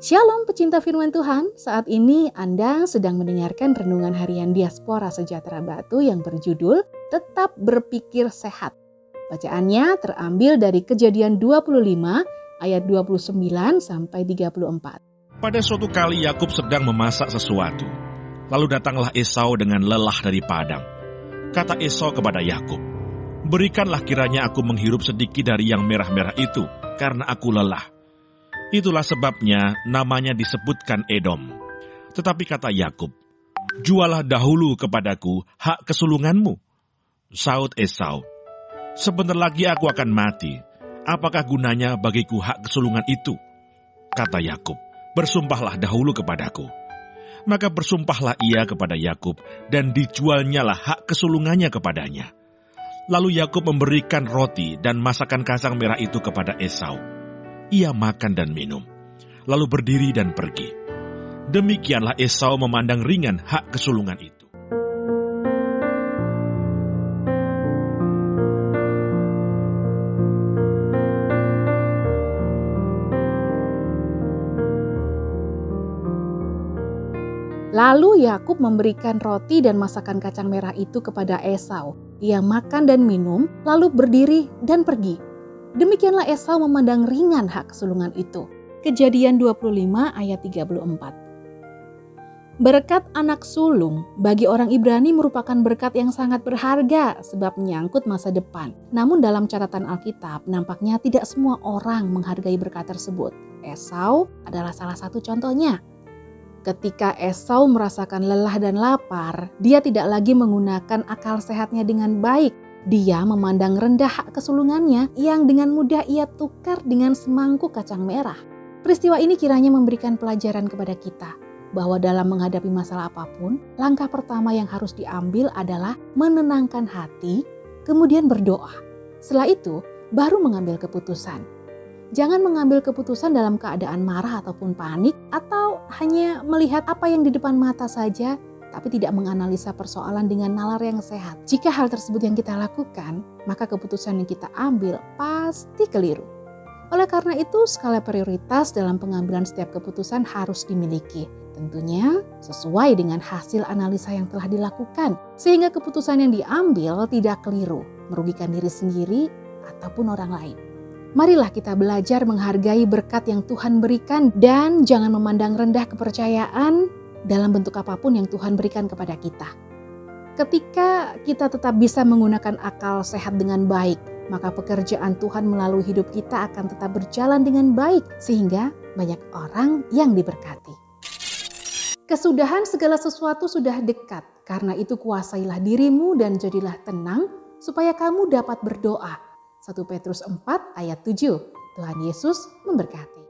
Shalom pecinta firman Tuhan, saat ini Anda sedang mendengarkan renungan harian Diaspora Sejahtera Batu yang berjudul Tetap Berpikir Sehat. Bacaannya terambil dari kejadian 25 ayat 29 sampai 34. Pada suatu kali Yakub sedang memasak sesuatu. Lalu datanglah Esau dengan lelah dari padang. Kata Esau kepada Yakub, "Berikanlah kiranya aku menghirup sedikit dari yang merah-merah itu, karena aku lelah." Itulah sebabnya namanya disebutkan Edom. Tetapi kata Yakub, "Jualah dahulu kepadaku hak kesulunganmu." Saud Esau, "Sebentar lagi aku akan mati. Apakah gunanya bagiku hak kesulungan itu?" Kata Yakub, "Bersumpahlah dahulu kepadaku." Maka bersumpahlah ia kepada Yakub dan dijualnyalah hak kesulungannya kepadanya. Lalu Yakub memberikan roti dan masakan kacang merah itu kepada Esau ia makan dan minum, lalu berdiri dan pergi. Demikianlah Esau memandang ringan hak kesulungan itu. Lalu Yakub memberikan roti dan masakan kacang merah itu kepada Esau. Ia makan dan minum, lalu berdiri dan pergi. Demikianlah Esau memandang ringan hak kesulungan itu. Kejadian 25 ayat 34. Berkat anak sulung bagi orang Ibrani merupakan berkat yang sangat berharga sebab menyangkut masa depan. Namun dalam catatan Alkitab nampaknya tidak semua orang menghargai berkat tersebut. Esau adalah salah satu contohnya. Ketika Esau merasakan lelah dan lapar, dia tidak lagi menggunakan akal sehatnya dengan baik dia memandang rendah hak kesulungannya yang dengan mudah ia tukar dengan semangkuk kacang merah. Peristiwa ini kiranya memberikan pelajaran kepada kita bahwa dalam menghadapi masalah apa pun, langkah pertama yang harus diambil adalah menenangkan hati, kemudian berdoa. Setelah itu, baru mengambil keputusan. Jangan mengambil keputusan dalam keadaan marah ataupun panik, atau hanya melihat apa yang di depan mata saja tapi tidak menganalisa persoalan dengan nalar yang sehat. Jika hal tersebut yang kita lakukan, maka keputusan yang kita ambil pasti keliru. Oleh karena itu, skala prioritas dalam pengambilan setiap keputusan harus dimiliki. Tentunya sesuai dengan hasil analisa yang telah dilakukan, sehingga keputusan yang diambil tidak keliru, merugikan diri sendiri ataupun orang lain. Marilah kita belajar menghargai berkat yang Tuhan berikan dan jangan memandang rendah kepercayaan dalam bentuk apa pun yang Tuhan berikan kepada kita. Ketika kita tetap bisa menggunakan akal sehat dengan baik, maka pekerjaan Tuhan melalui hidup kita akan tetap berjalan dengan baik, sehingga banyak orang yang diberkati. Kesudahan segala sesuatu sudah dekat, karena itu kuasailah dirimu dan jadilah tenang, supaya kamu dapat berdoa. 1 Petrus 4 ayat 7, Tuhan Yesus memberkati.